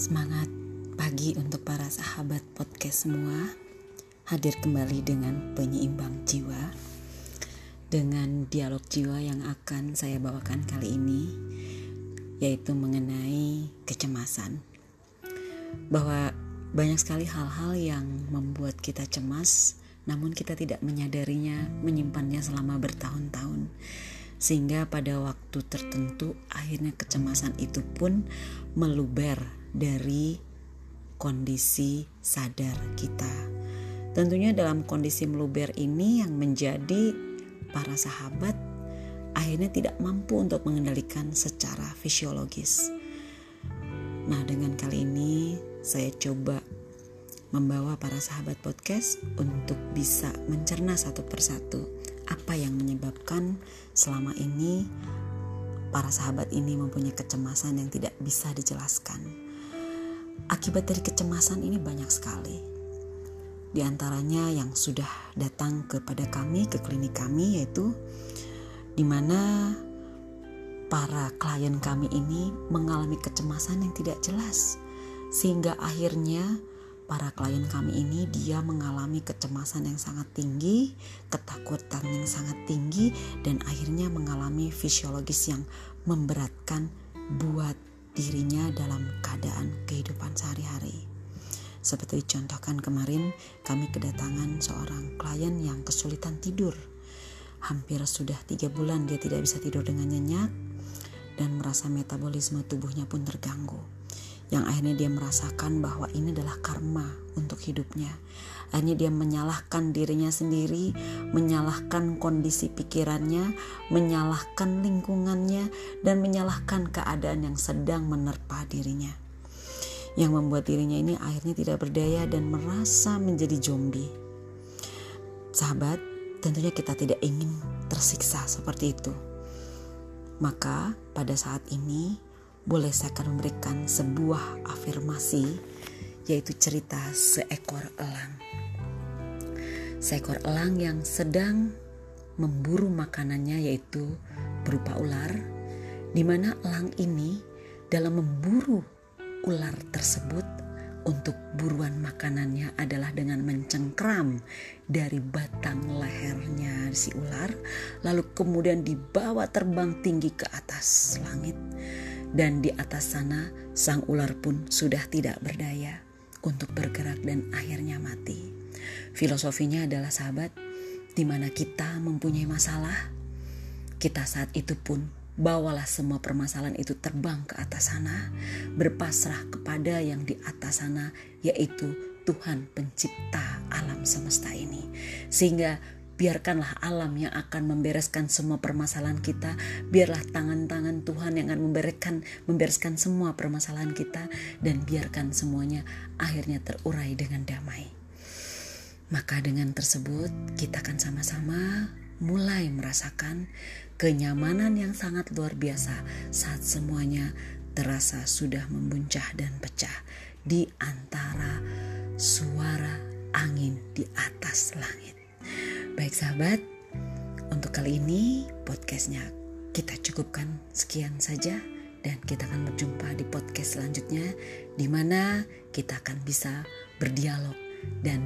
Semangat pagi untuk para sahabat podcast semua. Hadir kembali dengan penyeimbang jiwa. Dengan dialog jiwa yang akan saya bawakan kali ini yaitu mengenai kecemasan. Bahwa banyak sekali hal-hal yang membuat kita cemas namun kita tidak menyadarinya, menyimpannya selama bertahun-tahun sehingga pada waktu tertentu akhirnya kecemasan itu pun meluber dari kondisi sadar kita. Tentunya dalam kondisi meluber ini yang menjadi para sahabat akhirnya tidak mampu untuk mengendalikan secara fisiologis. Nah, dengan kali ini saya coba membawa para sahabat podcast untuk bisa mencerna satu persatu apa yang menyebabkan selama ini para sahabat ini mempunyai kecemasan yang tidak bisa dijelaskan. Akibat dari kecemasan ini banyak sekali. Di antaranya yang sudah datang kepada kami, ke klinik kami, yaitu di mana para klien kami ini mengalami kecemasan yang tidak jelas. Sehingga akhirnya para klien kami ini dia mengalami kecemasan yang sangat tinggi, ketakutan yang sangat tinggi, dan akhirnya mengalami fisiologis yang memberatkan buat dirinya dalam keadaan kehidupan sehari-hari. Seperti dicontohkan kemarin, kami kedatangan seorang klien yang kesulitan tidur. Hampir sudah tiga bulan dia tidak bisa tidur dengan nyenyak dan merasa metabolisme tubuhnya pun terganggu yang akhirnya dia merasakan bahwa ini adalah karma untuk hidupnya. Akhirnya dia menyalahkan dirinya sendiri, menyalahkan kondisi pikirannya, menyalahkan lingkungannya, dan menyalahkan keadaan yang sedang menerpa dirinya. Yang membuat dirinya ini akhirnya tidak berdaya dan merasa menjadi zombie. Sahabat, tentunya kita tidak ingin tersiksa seperti itu. Maka pada saat ini boleh saya akan memberikan sebuah afirmasi yaitu cerita seekor elang. Seekor elang yang sedang memburu makanannya yaitu berupa ular di mana elang ini dalam memburu ular tersebut untuk buruan makanannya adalah dengan mencengkram dari batang lehernya si ular lalu kemudian dibawa terbang tinggi ke atas langit dan di atas sana sang ular pun sudah tidak berdaya untuk bergerak dan akhirnya mati. Filosofinya adalah sahabat, di mana kita mempunyai masalah, kita saat itu pun bawalah semua permasalahan itu terbang ke atas sana, berpasrah kepada yang di atas sana, yaitu Tuhan pencipta alam semesta ini. Sehingga biarkanlah alam yang akan membereskan semua permasalahan kita. Biarlah tangan-tangan Tuhan yang akan membereskan membereskan semua permasalahan kita. Dan biarkan semuanya akhirnya terurai dengan damai. Maka dengan tersebut kita akan sama-sama mulai merasakan kenyamanan yang sangat luar biasa saat semuanya terasa sudah membuncah dan pecah di antara suara angin di atas langit. Baik sahabat, untuk kali ini podcastnya kita cukupkan sekian saja dan kita akan berjumpa di podcast selanjutnya di mana kita akan bisa berdialog dan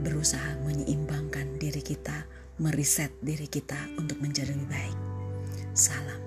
berusaha menyeimbangkan diri kita, meriset diri kita untuk menjadi lebih baik. Salam.